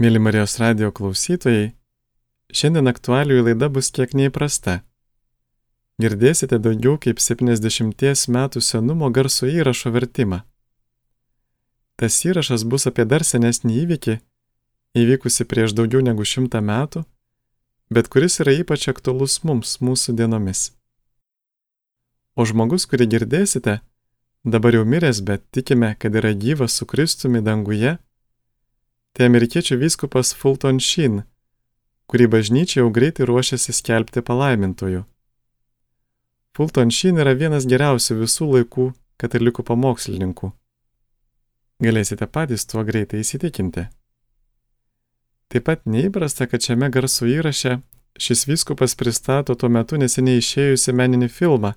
Mėly Marijos radio klausytojai, šiandien aktualiųjų laida bus kiek neįprasta. Girdėsite daugiau kaip 70 metų senumo garso įrašo vertimą. Tas įrašas bus apie dar senesnį įvykį, įvykusi prieš daugiau negu šimtą metų, bet kuris yra ypač aktualus mums mūsų dienomis. O žmogus, kurį girdėsite, dabar jau miręs, bet tikime, kad yra gyvas su Kristumi danguje, tai amerikiečių vyskupas Fulton Sheen, kurį bažnyčia jau greitai ruošiasi skelbti palaimintoju. Fulton Sheen yra vienas geriausių visų laikų katalikų pamokslininkų. Galėsite patys tuo greitai įsitikinti. Taip pat neįprasta, kad šiame garso įraše šis vyskupas pristato tuo metu neseniai išėjusi meninį filmą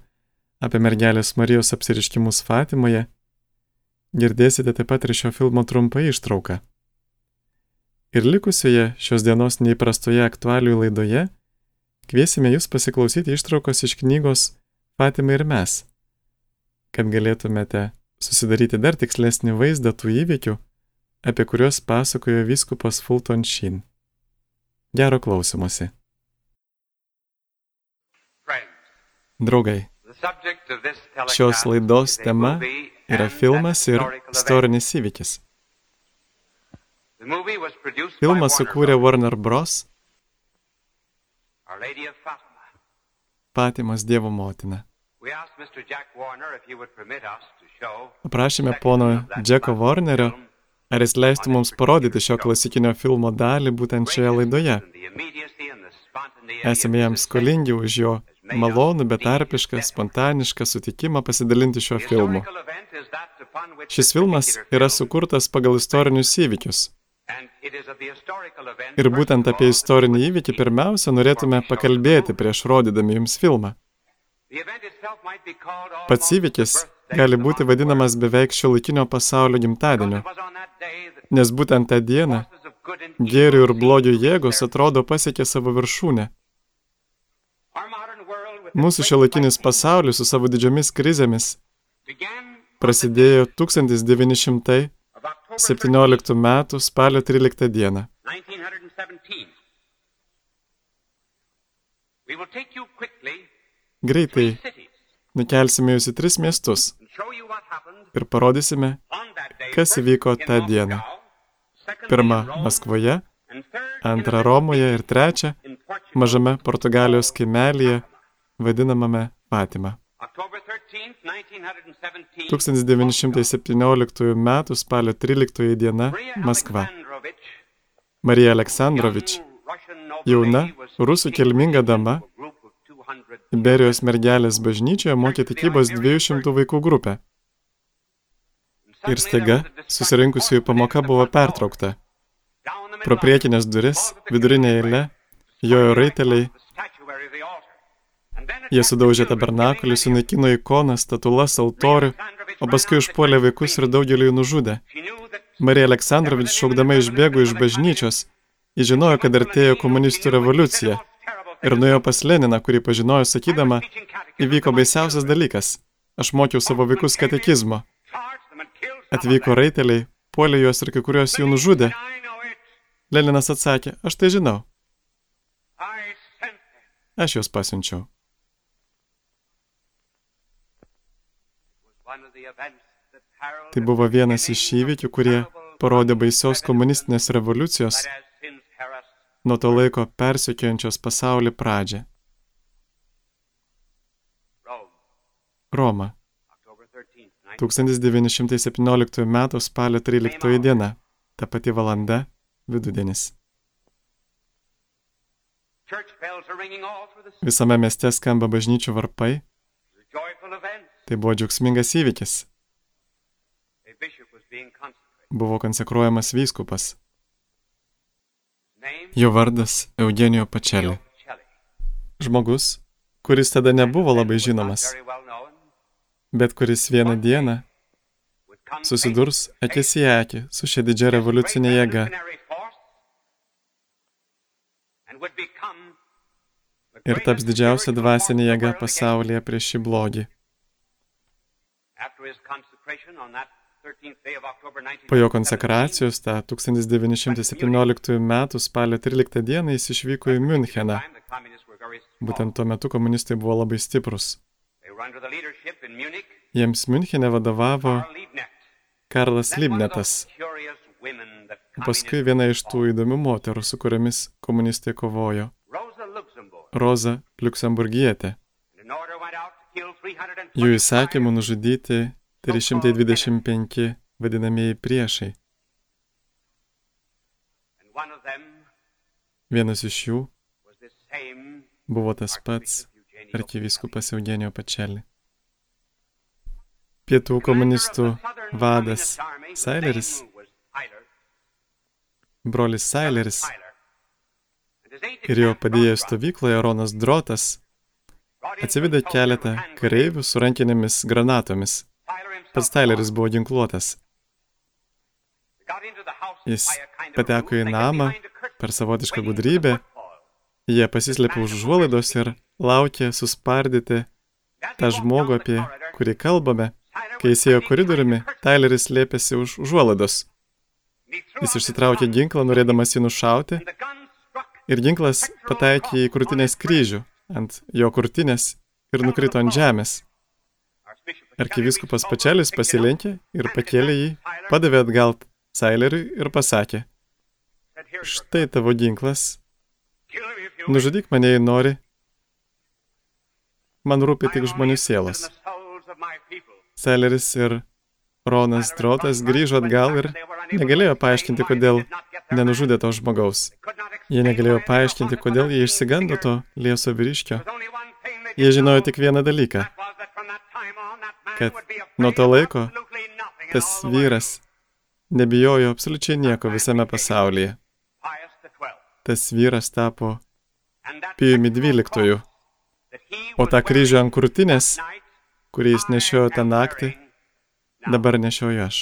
apie mergelės Marijos apsiriškimus Fatimoje. Girdėsite taip pat ir šio filmo trumpą ištrauką. Ir likusioje šios dienos neįprastoje aktualių laidoje kviesime jūs pasiklausyti ištraukos iš knygos Fatima ir mes, kad galėtumėte susidaryti dar tikslesnį vaizdą tų įvykių, apie kuriuos pasakojo vyskupas Fulton Sheen. Gero klausimuose. Draugai, šios laidos tema yra filmas ir istorinis įvykis. Filmą sukūrė Warner Bros. Patimas Dievo motina. Paprašėme pono Džeko Warnerio, ar jis leistų mums parodyti šio klasikinio filmo dalį būtent šioje laidoje. Esame jam skolingi už jo malonų, betarpišką, spontanišką sutikimą pasidalinti šiuo filmu. Šis filmas yra sukurtas pagal istorinius įvykius. Ir būtent apie istorinį įvykį pirmiausia norėtume pakalbėti prieš rodydami jums filmą. Pats įvykis gali būti vadinamas beveik šio laikinio pasaulio gimtadieniu, nes būtent tą dieną gėrių ir blogio jėgos atrodo pasiekė savo viršūnę. Mūsų šio laikinis pasaulis su savo didžiomis krizėmis prasidėjo 1900 17 metų spalio 13 dieną. Greitai nukelsime jūs į tris miestus ir parodysime, kas įvyko tą dieną. Pirma Maskvoje, antra Romoje ir trečia mažame Portugalijos kaimelyje vadinamame Fatima. 1917 m. spalio 13 diena Maskva. Marija Aleksandrovič, jauna, rusų kilminga dama, Iberijos mergelės bažnyčioje mokė tikybos 200 vaikų grupę. Ir staiga susirinkusiųjų pamoka buvo pertraukta. Pro priekinės duris, vidurinė eilė, jojo raiteliai Jie sudaužė tabernakulį, sunaikino ikoną, statulas, altorių, o paskui užpuolė vaikus ir daugelį jų nužudė. Marija Aleksandrovič šaukdama išbėgo iš bažnyčios. Ji žinojo, kad artėjo komunistų revoliucija. Ir nuėjo pas Leniną, kurį pažinojo, sakydama, įvyko baisiausias dalykas. Aš mokiau savo vaikus katekizmo. Atvyko raiteliai, puolė juos ir kai kurios jų nužudė. Leninas atsakė, aš tai žinau. Aš juos pasiunčiau. Tai buvo vienas iš įvykių, kurie parodė baisios komunistinės revoliucijos, nuo to laiko persikiojančios pasaulį pradžią. Roma. 1917 m. spalio 13 diena. Ta pati valanda, vidudienis. Visame mieste skamba bažnyčių varpai. Tai buvo džiaugsmingas įvykis. Buvo konsekruojamas vyskupas. Jo vardas Eugenijo Pačelė. Žmogus, kuris tada nebuvo labai žinomas, bet kuris vieną dieną susidurs akis į akį su šia didžia revoliucinė jėga ir taps didžiausia dvasinė jėga pasaulyje prieš šį blogį. Po jo konsekracijos tą 1917 m. spalio 13 d. jis išvyko į Müncheną. Būtent tuo metu komunistai buvo labai stiprus. Jiems Münchenė vadovavo Karlas Libnetas. Paskui viena iš tų įdomių moterų, su kuriamis komunistai kovojo. Roza Liuksemburgietė. Jų įsakymų nužudyti 325 vadinamieji priešai. Vienas iš jų buvo tas pats arkivyskupas Eugenijo Pačelį. Pietų komunistų vadas Saileris, brolis Saileris ir jo padėjęs stovykloje Ronas Drotas atsivedė keletą kareivių su rankinėmis granatomis. Pats Tyleris buvo ginkluotas. Jis pateko į namą per savotišką gudrybę, jie pasislėpė už užuolaidos ir laukė suspardyti tą žmogų, apie kurį kalbame. Kai jis ėjo koridoriumi, Tyleris slėpėsi už užuolaidos. Jis išsitraukė ginklą, norėdamas jį nušauti, ir ginklas pataikė į krūtinės kryžių ant jo krūtinės ir nukrito ant žemės. Arkiviskupas Pačelis pasilenkė ir pakėlė jį, padavė atgal Saileriui ir pasakė, štai tavo ginklas, nužudyk mane, jei nori, man rūpi tik žmonių sielos. Saileris ir Ronas Drotas grįžo atgal ir negalėjo paaiškinti, kodėl nenužudė to žmogaus. Jie negalėjo paaiškinti, kodėl jie išsigando to lieso vyriškio. Jie žinojo tik vieną dalyką, kad nuo to laiko tas vyras nebijojo absoliučiai nieko visame pasaulyje. Tas vyras tapo Pijumi dvyliktojų, o tą kryžių ant krūtinės, kurį jis nešiojo tą naktį, dabar nešioju aš.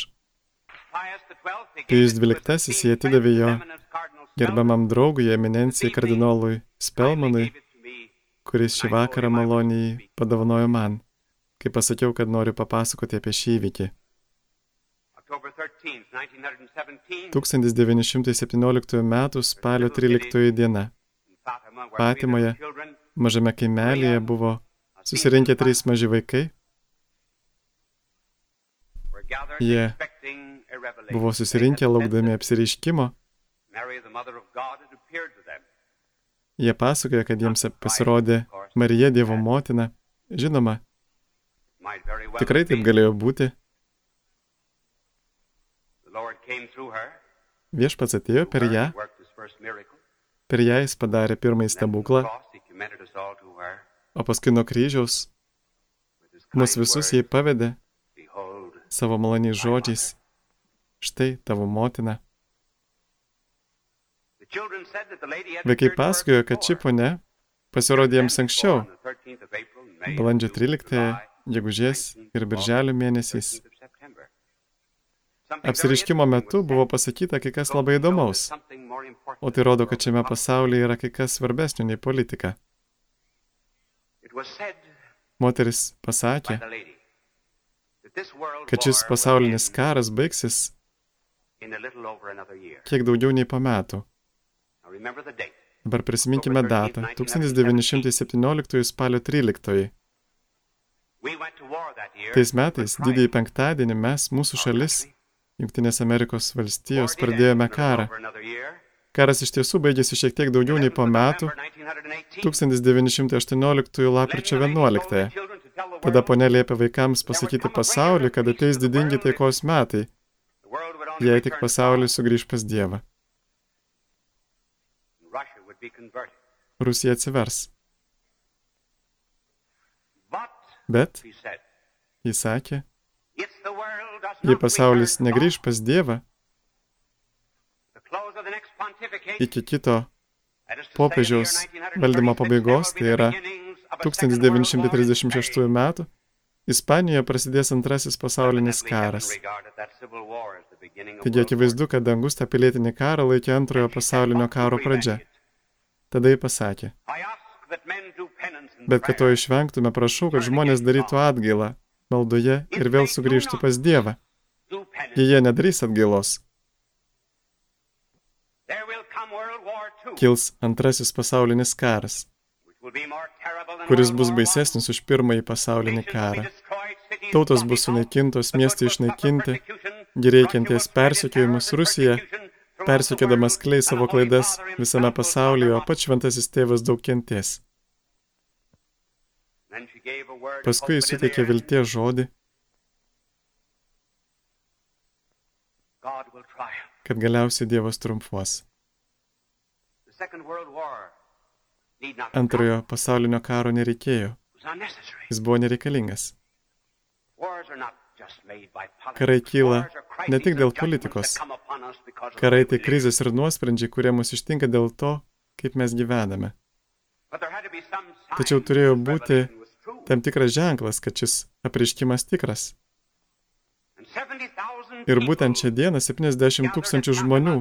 Pijus dvyliktasis jie atidavė jo gerbiamam draugui, eminencijai kardinolui Spelmanui, kuris šį vakarą maloniai padovanojo man, kai pasakiau, kad noriu papasakoti apie šį įvykį. 1917 m. spalio 13 diena. Patimoje, mažame kaimelėje buvo susirinkę trys maži vaikai. Jie buvo susirinkę laukdami apsireiškimo. Jie pasakoja, kad jiems pasirodė Marija Dievo motina. Žinoma, tikrai taip galėjo būti. Viešpats atėjo per ją. Per ją jis padarė pirmąjį stebuklą, o paskui nuo kryžiaus mus visus jai pavedė savo maloniais žodžiais. Štai tavo motina. Vaikai pasakojo, kad ši ponia pasirodė jiems anksčiau, balandžio 13, gegužės ir birželio mėnesiais. Apsiriškimo metu buvo pasakyta kai kas labai įdomaus, o tai rodo, kad šiame pasaulyje yra kai kas svarbesnio nei politika. Moteris pasakė, kad šis pasaulinis karas baigsis kiek daugiau nei po metų. Dabar prisiminkime datą. 1917 spalio 13. Tais metais, didįjį penktadienį, mes, mūsų šalis, Junktinės Amerikos valstijos, pradėjome karą. Karas iš tiesų baigėsi šiek tiek daugiau nei po metų, 1918 lapkričio 11. Tada ponė liepė vaikams pasakyti pasauliu, kad ateis didingi taikos metai, jei tik pasaulis sugrįž pas Dievą. Rusija atsivers. Bet, jis sakė, jei pasaulis negrįž pas Dievą, iki kito popiežiaus valdymo pabaigos, tai yra 1936 metų, Ispanijoje prasidės antrasis pasaulinis karas. Taigi akivaizdu, kad dangus tą pilietinį karą laikė antrojo pasaulinio karo pradžia. Tada jį pasakė. Bet kad to išvengtume, prašau, kad žmonės darytų atgailą maldoje ir vėl sugrįžtų pas Dievą. jei jie nedarys atgailos. Kils antrasis pasaulinis karas, kuris bus baisesnis už pirmąjį pasaulinį karą. Tautos bus sunaikintos, miestai išnaikinti, gereikianties persekiojimus Rusija, persekiodamas klei savo klaidas visame pasaulyje, o pats šventasis tėvas daug kenties. Paskui jis suteikė vilties žodį, kad galiausiai Dievas triumfuos. Antrojo pasaulinio karo nereikėjo. Jis buvo nereikalingas. Karai kyla ne tik dėl politikos. Karai tai krizės ir nuosprendžiai, kurie mus ištinka dėl to, kaip mes gyvename. Tačiau turėjo būti tam tikras ženklas, kad šis apriškimas tikras. Ir būtent šią dieną 70 tūkstančių žmonių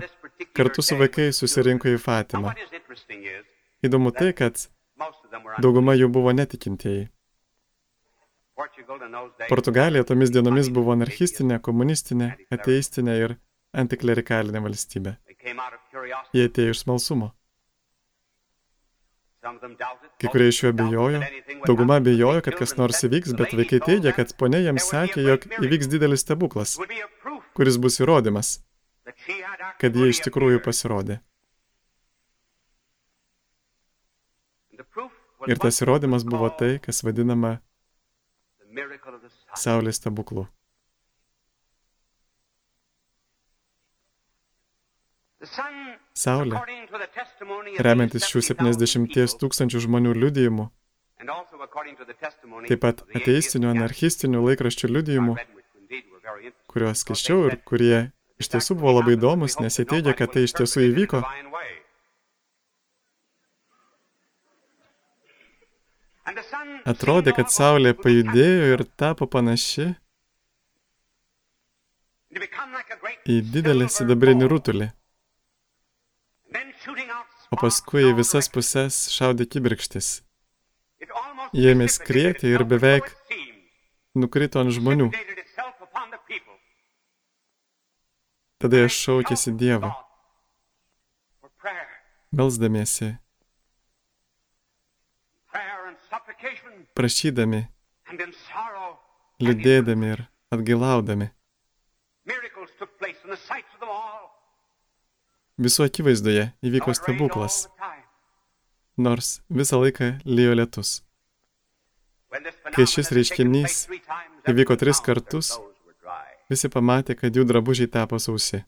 kartu su vaikais susirinko į Fatimą. Įdomu tai, kad dauguma jų buvo netikintieji. Portugalija tomis dienomis buvo anarchistinė, komunistinė, ateistinė ir antiklerikalinė valstybė. Jie atėjo iš smalsumo. Kai kurie iš jų abejojo, dauguma abejojo, kad kas nors įvyks, bet vaikai teigia, kad ponė jiems sakė, jog įvyks didelis stebuklas, kuris bus įrodymas, kad jie iš tikrųjų pasirodė. Ir tas įrodymas buvo tai, kas vadinama Saulės stebuklų. Saulė, remiantis šių 70 tūkstančių žmonių liudijimų, taip pat ateistinių, anarchistinių laikraščių liudijimų, kuriuos skaičiau ir kurie iš tiesų buvo labai įdomus, nes jie teigia, kad tai iš tiesų įvyko. Atrodė, kad Saulė pajudėjo ir tapo panaši į didelį sidabrinį rutulį o paskui į visas pusės šaudė kibirkštis. Jie ėmė skrieti ir beveik nukrito ant žmonių. Tada jie šaukėsi Dievo, melsdamiesi, prašydami, liūdėdami ir atgilaudami. Visų akivaizdoje įvyko stebuklas, nors visą laiką lyjo lietus. Kai šis reiškinys įvyko tris kartus, visi pamatė, kad jų drabužiai tapo sausi.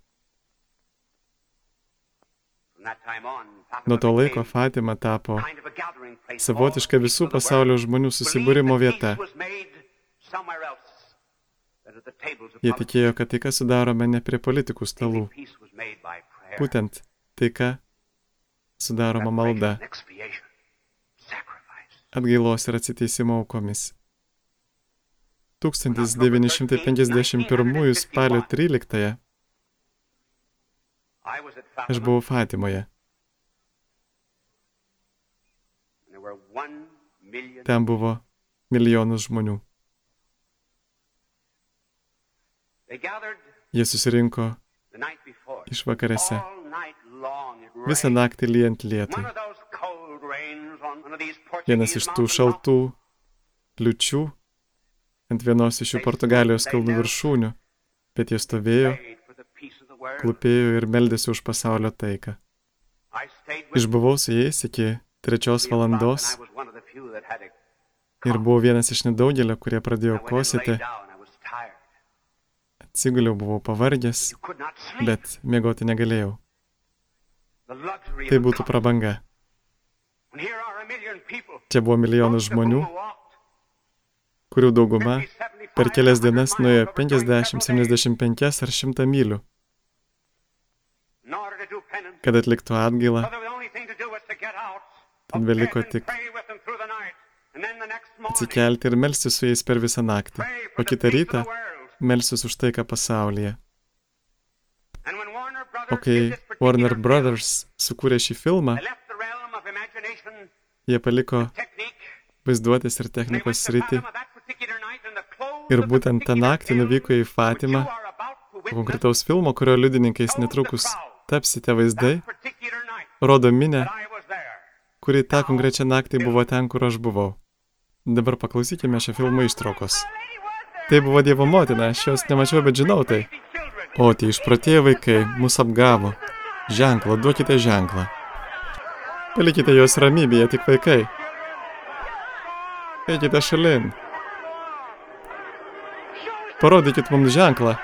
Nuo to laiko Fatima tapo savotiška visų pasaulio žmonių susibūrimo vieta. Jie tikėjo, kad taika sudarome ne prie politikų stalų, Būtent taika sudaroma malda, atgailos ir atsiteisimo aukomis. 1951 spalio 13 aš buvau Fatimoje. Ten buvo milijonus žmonių. Jie susirinko išvakarėse. Visą naktį lyjant lietui. Vienas iš tų šaltų liučių ant vienos iš šių Portugalijos kalnų viršūnių, bet jie stovėjo, klupėjo ir meldėsi už pasaulio taiką. Išbuvau su jais iki trečios valandos ir buvau vienas iš nedaugelio, kurie pradėjo kosėti. Atsiguliau buvau pavargęs, bet mėgoti negalėjau. Tai būtų prabanga. Čia buvo milijonas žmonių, kurių dauguma per kelias dienas nuėjo 50, 75 ar 100 mylių, kad atliktų atgailą. Tad beliko tik atsikelti ir melsti su jais per visą naktį, o kitą rytą melsis už taiką pasaulyje. O kai Warner Brothers sukūrė šį filmą, jie paliko vaizduotės ir technikos sritį. Ir būtent tą naktį nuvyko į Fatimą konkretaus filmo, kurio liudininkais netrukus tapsite vaizdai, rodo minę, kuri tą konkrečią naktį buvo ten, kur aš buvau. Dabar paklausykime šio filmo ištraukos. Tai buvo Dievo motina, aš jos nemačiau, bet žinau tai. O, tie išpratėję vaikai, mus apgavo. Ženklą, duokite ženklą. Palikite juos ramybėje, tik vaikai. Eikite šalin. Parodykit mums ženklą.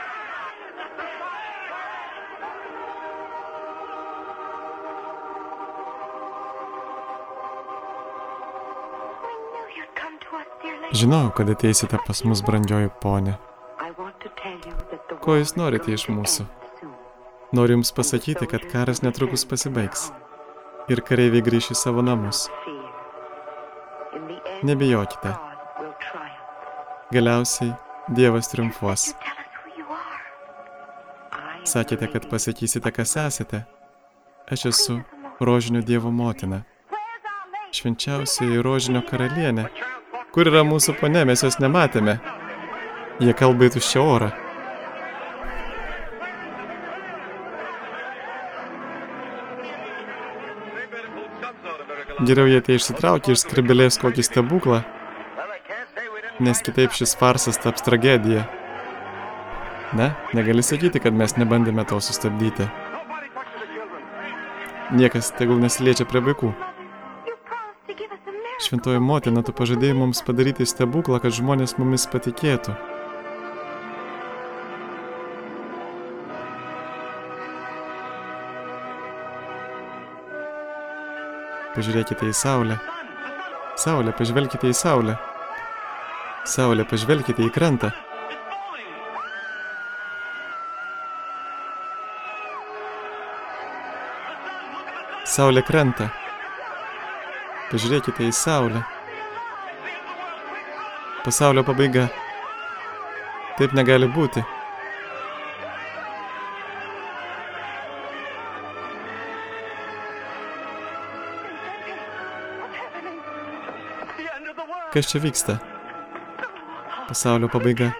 Žinau, kad ateisite pas mus, brandžioji ponė. Ko jūs norite iš mūsų? Noriu jums pasakyti, kad karas netrukus pasibaigs ir kareiviai grįš į savo namus. Nebijokite. Galiausiai Dievas triumfuos. Sakėte, kad pasakysite, kas esate. Aš esu Rožinio Dievo motina. Švenčiausioji Rožinio karalienė. Kur yra mūsų ponė, mes jos nematėme. Jie kalba į tuščią orą. Geriau jie tai išsitraukia iš skrybelės kokį stebuklą, nes kitaip šis farsas taps tragedija. Ne, negali sakyti, kad mes nebandėme to sustabdyti. Niekas tegul nesiliečia prie vaikų. Šventoji motina, tu pažadėjai mums padaryti stebuklą, kad žmonės mumis patikėtų. Pažiūrėkite į Saulę. Saulė, pažvelkite į Saulę. Saulė, pažvelkite į krantą. Saulė krenta. Pažiūrėkite į Saulę. Pasaulio pabaiga. Taip negali būti. Kas čia vyksta? Pasaulio pabaiga.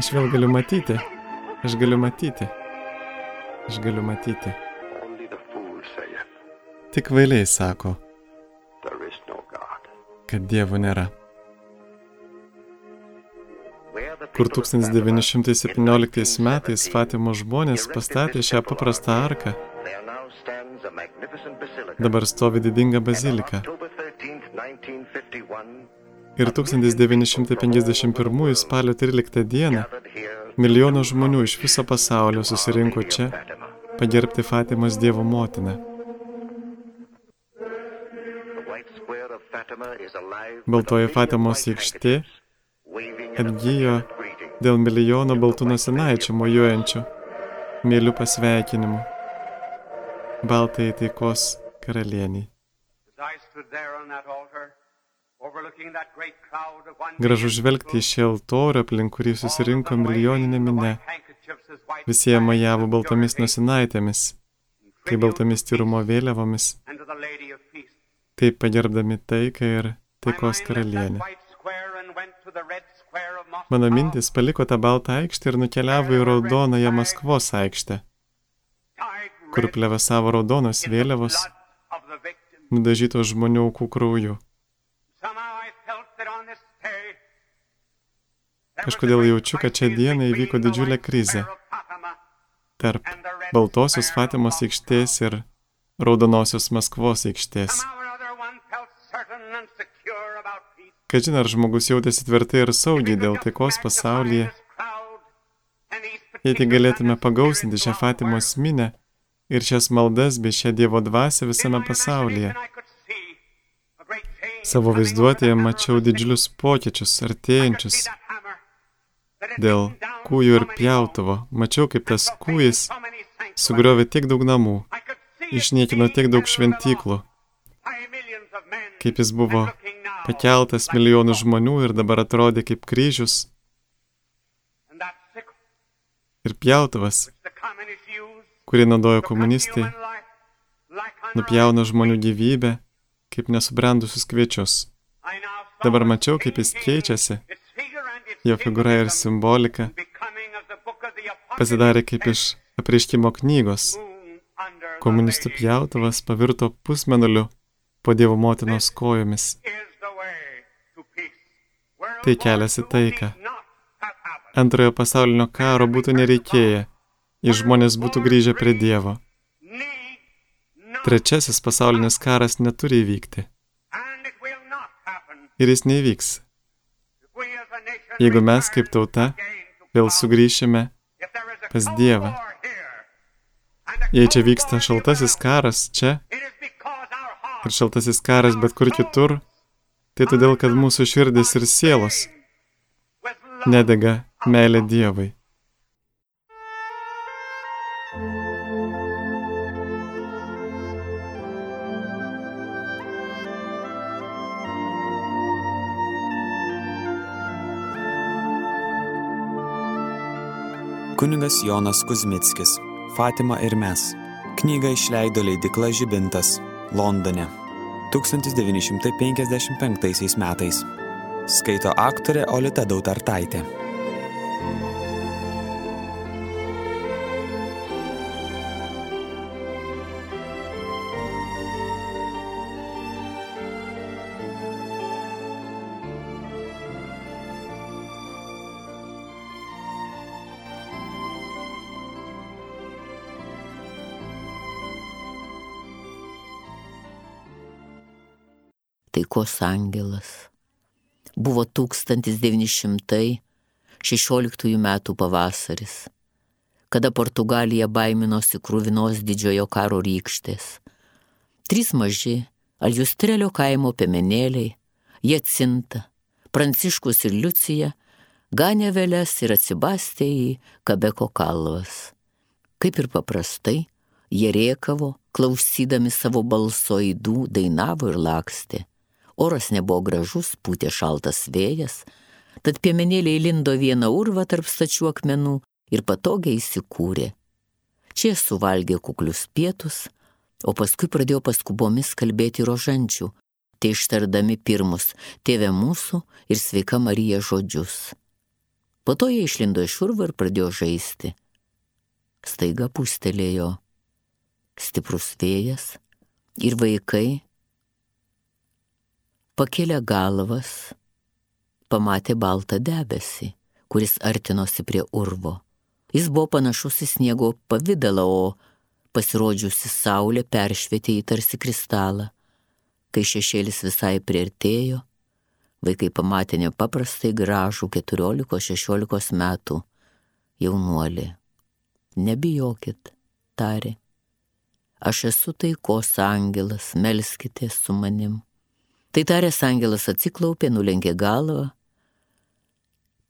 Aš vėl galiu matyti. Aš galiu matyti. Aš galiu matyti. Tik vailiai sako, kad Dievo nėra. Kur 1917 metais Fatimo žmonės pastatė šią paprastą arką, dabar stovi didinga bazilika. Ir 1951 spalio 13 dieną milijono žmonių iš viso pasaulio susirinko čia pagerbti Fatimos Dievo motiną. Baltoji Fatimos aikštė atgyjo dėl milijono baltų nasinaičių mojuojančių mėlių pasveikinimų baltai taikos karalieniai. Gražu žvelgti į šį altorių, aplink kurį susirinko milijoninė minė. Visi jie majavo baltomis nosinaitėmis, kaip baltomis tyrumo vėliavomis, taip pagerbdami taiką ir taikos karalienę. Mano mintis paliko tą baltą aikštę ir nukeliavo į raudonąją Maskvos aikštę, kur plevesavo raudonos vėliavos, nudažytos žmonių aukų krauju. Kažkodėl jaučiu, kad čia dieną įvyko didžiulė krizė tarp Baltosios Fatimos aikštės ir Raudonosios Maskvos aikštės. Kažin ar žmogus jautėsi tvirtai ir saugiai dėl taikos pasaulyje. Jei tik galėtume pagausinti šią Fatimos minę ir šias maldas bei šią Dievo dvasę visame pasaulyje. Savo vaizduotėje mačiau didžiulius pokyčius, artėjančius. Dėl kūjų ir pjautuvo mačiau, kaip tas kūjis sugriovė tiek daug namų, išniekino tiek daug šventyklų, kaip jis buvo pakeltas milijonų žmonių ir dabar atrodė kaip kryžius. Ir pjautuvas, kurį naudojo komunistai, nupjauna žmonių gyvybę kaip nesubrendusius kviečius. Dabar mačiau, kaip jis keičiasi. jo figūra ir simbolika pasidarė kaip iš apreiškimo knygos. Komunistų pjautuvas pavirto pusmenuliu po Dievo motinos kojomis. Tai kelias į taiką. Antrojo pasaulinio karo būtų nereikėję, jei žmonės būtų grįžę prie Dievo. Trečiasis pasaulinis karas neturi įvykti. Ir jis neįvyks. Jeigu mes kaip tauta vėl sugrįšime pas Dievą. Jei čia vyksta šaltasis karas čia ir šaltasis karas bet kur kitur, tai todėl, kad mūsų širdis ir sielos nedega meilė Dievui. Kunigas Jonas Kuzmickis, Fatima ir mes. Knygą išleido leidikla Žibintas, Londone, 1955 metais. Skaito aktorė Olita Dautartaitė. Taikos angelas. Buvo 1916 metų pavasaris, kada Portugalija baiminosi krūvinos didžiojo karo rykštės. Trys maži Aljustrelio kaimo pemenėliai, Jacinta, Pranciškus ir Liucija, ganė vėlės ir atsibastė į Kabeko kalvas. Kaip ir paprastai, jie rėkavo, klausydami savo balso įdų, dainavo ir lakstė. Oras nebuvo gražus, pūtė šaltas vėjas, tad piemenėliai lindo vieną urvą tarp stačių akmenų ir patogiai įsikūrė. Čia suvalgė kuklius pietus, o paskui pradėjo paskubomis kalbėti rožančių, tai ištardami pirmus tėvė mūsų ir sveika Marija žodžius. Po to jie išlindo iš urvo ir pradėjo žaisti. Staiga pustelėjo stiprus vėjas ir vaikai pakėlė galvas, pamatė baltą debesį, kuris artinosi prie urvo. Jis buvo panašus į sniego pavydalą, o pasirodžiusi saulė peršvietė jį tarsi kristalą. Kai šešėlis visai priartėjo, vaikai pamatė nepaprastai gražų 14-16 metų jaunuolį. Nebijokit, tarė. Aš esu taikos angelas, melskitės su manim. Tai taręs angelas atsiklaupė, nulenkė galvą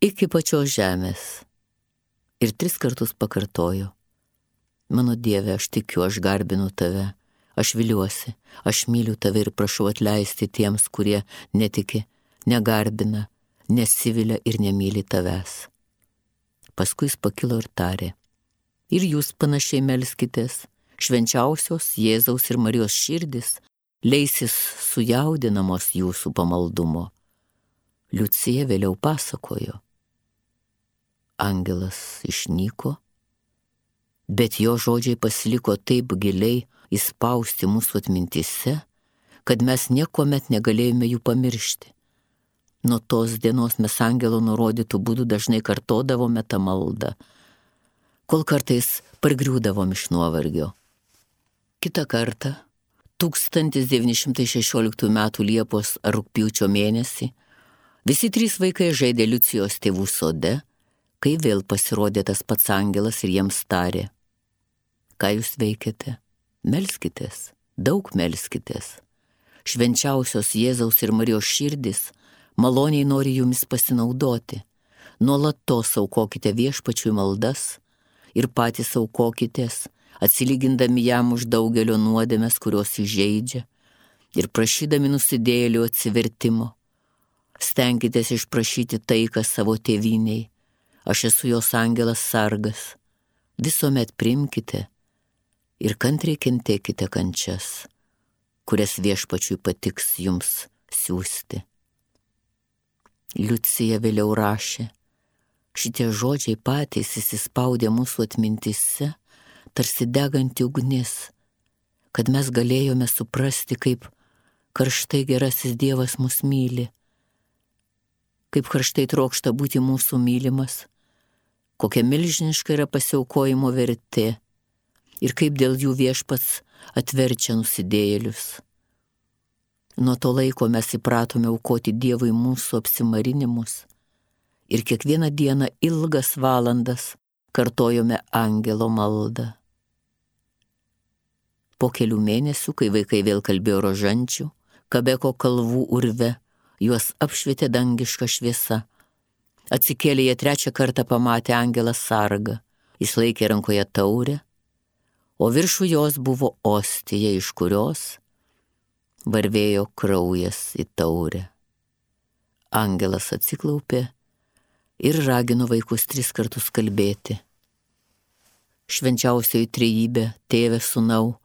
iki pačios žemės ir tris kartus pakartojo. Mano Dieve, aš tikiu, aš garbinu tave, aš viliuosi, aš myliu tave ir prašau atleisti tiems, kurie netiki, negarbina, nesivilia ir nemyli tavęs. Paskui jis pakilo ir tarė. Ir jūs panašiai melskitės, švenčiausios Jėzaus ir Marijos širdis leisis sujaudinamos jūsų pamaldumo. Liucija vėliau pasakojo. Angelas išnyko, bet jo žodžiai pasiliko taip giliai įspausti mūsų atmintise, kad mes niekuomet negalėjome jų pamiršti. Nuo tos dienos mes angelo nurodytų būdų dažnai kartodavome tą maldą, kol kartais pargriūdavom iš nuovargio. Kita kartą 1916 m. Liepos ar rūpiučio mėnesį visi trys vaikai žaidė Liucijos tėvų sode, kai vėl pasirodė tas pats angelas ir jiems tarė. Ką jūs veikiate? Melskitės, daug melskitės. Švenčiausios Jėzaus ir Marijos širdis maloniai nori jumis pasinaudoti. Nuolatos aukokite viešpačiui maldas ir patys aukokitės atsilygindami jam už daugelio nuodėmės, kurios įžeidžia, ir prašydami nusidėlių atsivertimo. Stenkitės išprašyti taiką savo tėviniai, aš esu jos angelas sargas, visuomet primkite ir kantriai kentėkite kančias, kurias viešpačiui patiks jums siūsti. Liucija vėliau rašė, Šitie žodžiai patys įsispaudė mūsų atmintise, tarsi deganti ugnis, kad mes galėjome suprasti, kaip karštai gerasis Dievas mus myli, kaip karštai trokšta būti mūsų mylimas, kokia milžiniška yra pasiaukojimo vertė ir kaip dėl jų viešpats atverčia nusidėjėlius. Nuo to laiko mes įpratome aukoti Dievui mūsų apsimarinimus ir kiekvieną dieną ilgas valandas kartojome angelo maldą. Po kelių mėnesių, kai vaikai vėl kalbėjo rožančių, kabeko kalvų urve, juos apšvietė dangiška šviesa. Atsikėlė jie trečią kartą pamatė angelą sargą, jis laikė rankoje taurę, o viršų jos buvo ostija, iš kurios varvėjo kraujas į taurę. Angelas atsiklaupė ir ragino vaikus tris kartus kalbėti. Švenčiausioji trejybė, tėvė sunau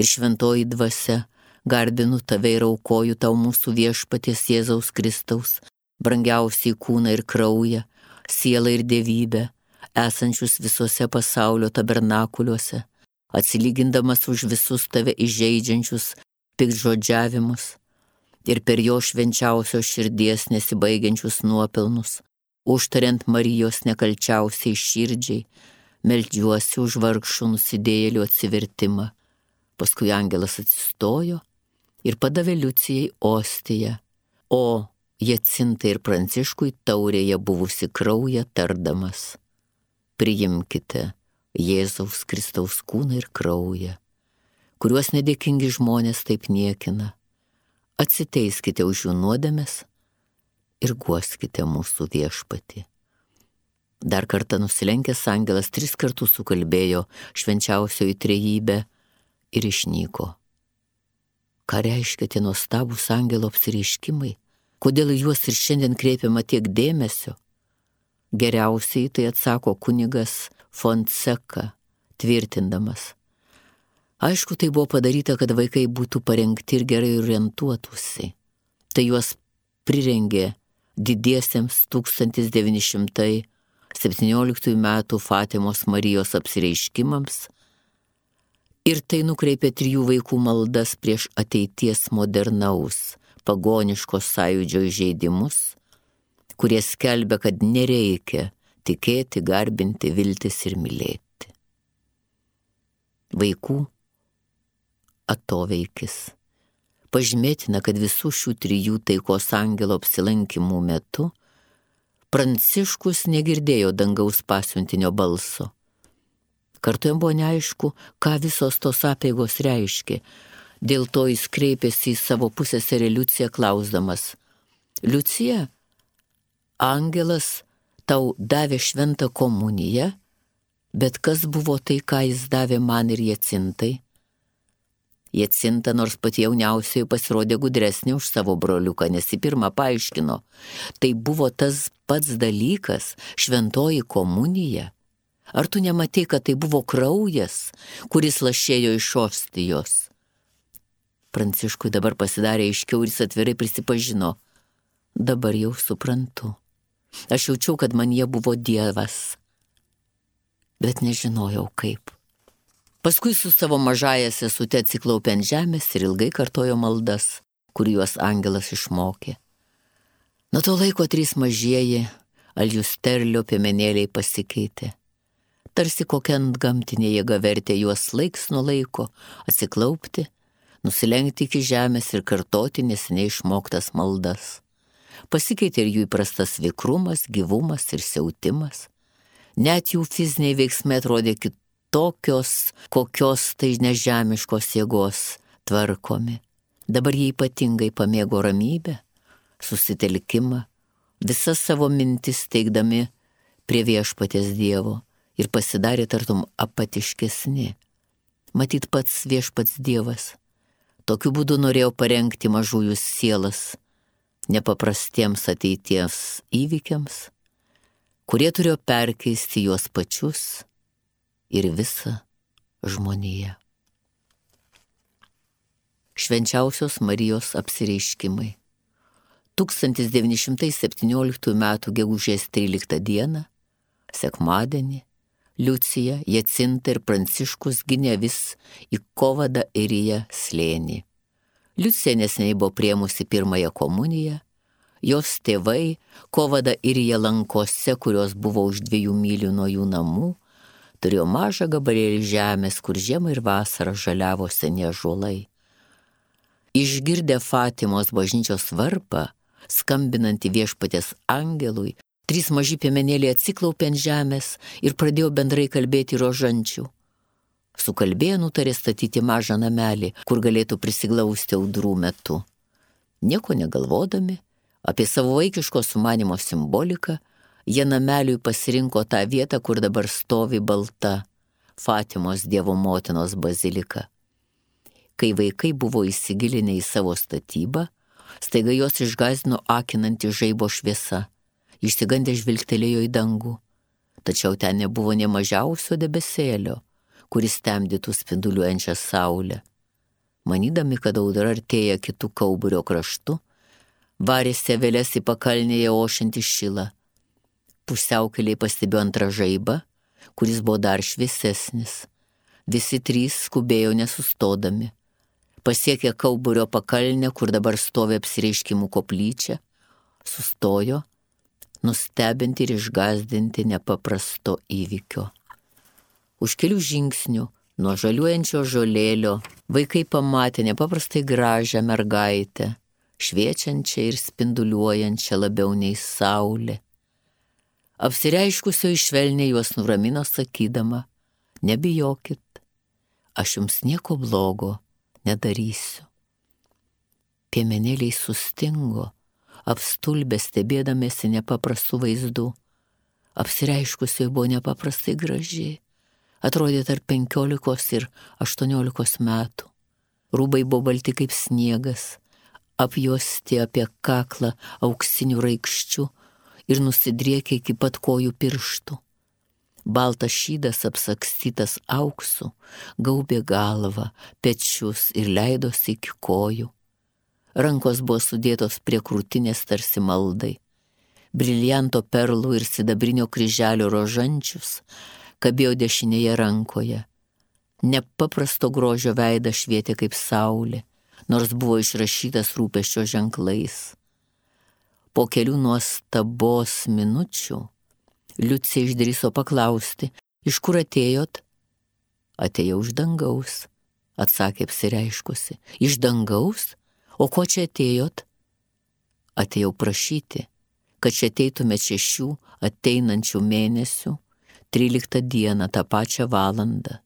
ir šventoji dvasia, garbinu tave ir aukoju tau mūsų viešpaties Jėzaus Kristaus, brangiausiai kūną ir kraują, sielą ir dievybę, esančius visuose pasaulio tabernakuliuose, atsilygindamas už visus tave įžeidžiančius pikžodžiavimus ir per jo švenčiausios širdies nesibaigiančius nuopelnus, užtariant Marijos nekalčiausiai širdžiai, meldžiuosi už vargšų nusidėjėlių atsivertimą. Paskui angelas atsistojo ir padavė Liucijai ostiją, o Jacintai ir Pranciškui taurėje buvusi kraują tardamas. Priimkite Jėzaus Kristaus kūną ir kraują kuriuos nedėkingi žmonės taip niekina. Atsiteiskite už jų nuodėmes ir guoskite mūsų viešpati. Dar kartą nusilenkęs angelas tris kartus sukalbėjo švenčiausioji trejybę ir išnyko. Ką reiškia tie nuostabūs angelo apsireiškimai? Kodėl juos ir šiandien kreipiama tiek dėmesio? Geriausiai tai atsako kunigas Fonseca, tvirtindamas, Aišku, tai buvo padaryta, kad vaikai būtų parengti ir gerai orientuotųsi. Tai juos prirengė didiesiems 1917 m. Fatimos Marijos apsireiškimams ir tai nukreipė trijų vaikų maldas prieš ateities modernaus, pagoniškos sąjūdžio įžeidimus, kurie skelbia, kad nereikia tikėti, garbinti, viltis ir mylėti. Vaikų atoveikis. Pažymėtina, kad visų šių trijų taikos angelo apsilankimų metu Pranciškus negirdėjo dangaus pasiuntinio balso. Kartu jam buvo neaišku, ką visos tos apėgos reiškia. Dėl to jis kreipėsi į savo pusėserį Liuciją klausdamas. Liucija, angelas tau davė šventą komuniją, bet kas buvo tai, ką jis davė man ir jacintai? Jacinta nors pati jauniausiai pasirodė gudresnė už savo broliuką, nes į pirmą paaiškino. Tai buvo tas pats dalykas - šventoji komunija. Ar tu nematai, kad tai buvo kraujas, kuris lašėjo iš ostijos? Pranciškui dabar pasidarė aiškiau ir jis atvirai prisipažino. Dabar jau suprantu. Aš jaučiau, kad man jie buvo Dievas. Bet nežinojau kaip. Paskui su savo mažaja sesute atsiklaupė ant žemės ir ilgai kartojo maldas, kuriuos angelas išmokė. Nuo to laiko trys mažieji, aljusterlio piemenėliai pasikeitė. Tarsi kokia ant gamtinė jėga vertė juos laiks nuo laiko atsiklaupti, nusilenkti iki žemės ir kartoti nesiniai išmoktas maldas. Pasikeitė ir jų įprastas vikrumas, gyvumas ir siautimas. Net jų fiziniai veiksmai atrodė kit tokios, kokios tai nežemiškos jėgos tvarkomi. Dabar jie ypatingai pamėgo ramybę, susitelkimą, visas savo mintis teikdami prie viešpatės Dievo ir pasidarė tartum apatiškesni. Matyt pats viešpats Dievas. Tokiu būdu norėjau parengti mažųjų sielas nepaprastiems ateities įvykiams, kurie turėjo perkeisti juos pačius ir visą žmoniją. Švenčiausios Marijos apsireiškimai. 1917 m. gegužės 13 d. Sekmadienį Liucija, Jacinta ir Pranciškus gynė vis į Kovadą ir į slėnį. Liucija neseniai buvo priemusi pirmąją komuniją, jos tėvai Kovada ir jie lankose, kurios buvo už dviejų mylių nuo jų namų, turėjo mažą gabalėlį žemės, kur žiemą ir vasarą žaliavo senie žuolai. Išgirdę Fatimos bažnyčios varpą, skambinantį viešpatės angelui, trys maži piemenėliai atsiklaupė ant žemės ir pradėjo bendrai kalbėti rožančių. Sukalbėjo nutarė statyti mažą namelį, kur galėtų prisiglausti audrų metu. Nieko negalvodami, apie savo vaikiško sumanimo simboliką, Jie nameliui pasirinko tą vietą, kur dabar stovi balta Fatimos Dievo motinos bazilika. Kai vaikai buvo įsigilinę į savo statybą, staiga juos išgazdino akinanti žaibo šviesa. Išsigandę žvilgtelėjo į dangų. Tačiau ten nebuvo ne mažiausio debesėlio, kuris temdytų spinduliuojančią saulę. Manydami, kad audra artėja kitų kauburio kraštu, varė sevelės į pakalnėje ošinti šilą pusiaukeliai pastebėjo antrą žaibą, kuris buvo dar šviesesnis. Visi trys skubėjo nesustodami. Pasiekė Kauburio pakalnę, kur dabar stovi apsireiškimų koplyčia, sustojo, nustebinti ir išgazdinti nepaprasto įvykio. Už kelių žingsnių nuo žaliuojančio žolėlio vaikai pamatė nepaprastai gražią mergaitę, šviečiančią ir spinduliuojančią labiau nei saulė apsireiškusio išvelniai juos nuramino sakydama, nebijokit, aš jums nieko blogo nedarysiu. Piemenėliai sustingo, apstulbę stebėdamėsi nepaprastų vaizdų. Apsireiškusioji buvo nepaprastai graži, atrodė tarp penkiolikos ir aštuoniolikos metų. Rūbai buvo balti kaip sniegas, apjuosti apie kaklą auksinių raikščių, ir nusidriekia iki pat kojų pirštų. Baltas šydas apsakstytas auksu, gaubė galvą, pečius ir leidosi iki kojų. Rankos buvo sudėtos prie krūtinės tarsi maldai. Brilianto perlų ir sidabrinio kryželio rožančius kabėjo dešinėje rankoje. Nepaprasto grožio veidas švietė kaip saulė, nors buvo išrašytas rūpeščio ženklais. Po kelių nuostabos minučių Liucija išdryso paklausti, iš kur atėjot? Atėjau iš dangaus, atsakė apsireiškusi. Iš dangaus? O ko čia atėjot? Atėjau prašyti, kad čia ateitumėt šešių ateinančių mėnesių, 13 dieną tą pačią valandą.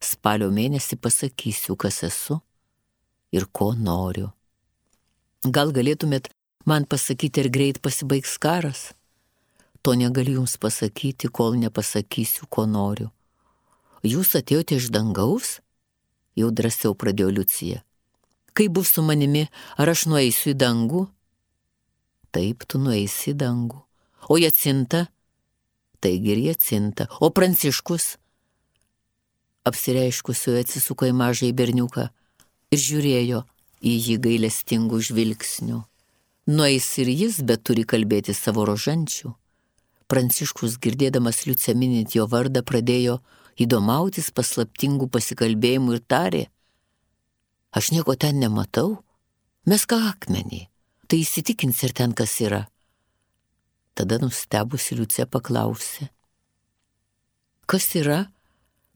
Spalio mėnesį pasakysiu, kas esu ir ko noriu. Gal galėtumėt man pasakyti, ar greit pasibaigs karas? To negaliu jums pasakyti, kol nepasakysiu, ko noriu. Jūs atėjote iš dangaus? Jau drąsiau pradėjo Liucija. Kaip bus su manimi, ar aš nueisiu į dangų? Taip, tu nueisi į dangų. O Jacinta? Taigi ir Jacinta. O Pranciškus? Apsireiškusiu atsisuko į mažąjį berniuką ir žiūrėjo į jį gailestingų žvilgsnių. Nueis ir jis, bet turi kalbėti savo rožančių. Pranciškus, girdėdamas Liucia minint jo vardą, pradėjo įdomautis paslaptingų pasikalbėjimų ir tarė, aš nieko ten nematau, mes ką akmenį, tai įsitikins ir ten kas yra. Tada nustebusi Liucia paklausė, kas yra,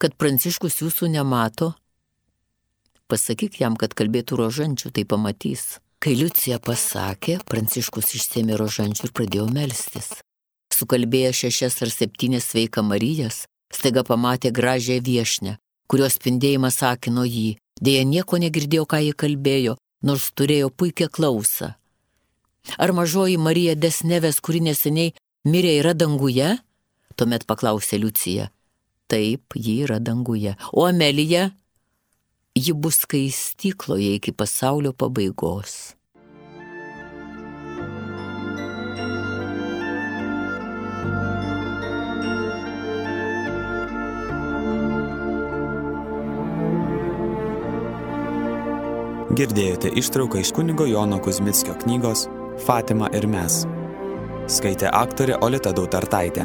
kad Pranciškus jūsų nemato? Pasakyk jam, kad kalbėtų rožančių, tai pamatys. Kai Liucija pasakė, Pranciškus išsėmė rožančių ir pradėjo melstis. Sukalbėję šešias ar septynias sveika Marijas, staiga pamatė gražią viešnę, kurios spindėjimas akino jį, dėja nieko negirdėjo, ką jie kalbėjo, nors turėjo puikią klausą. Ar mažoji Marija Desneves, kuri neseniai mirė, yra danguje? Tuomet paklausė Liucija. Taip, ji yra danguje. O Amelija? ji bus skaistykloje iki pasaulio pabaigos. Girdėjote ištrauką iš kunigo Jono Kuzmitskio knygos Fatima ir mes. Skaitė aktorė Olita Dautartaitė.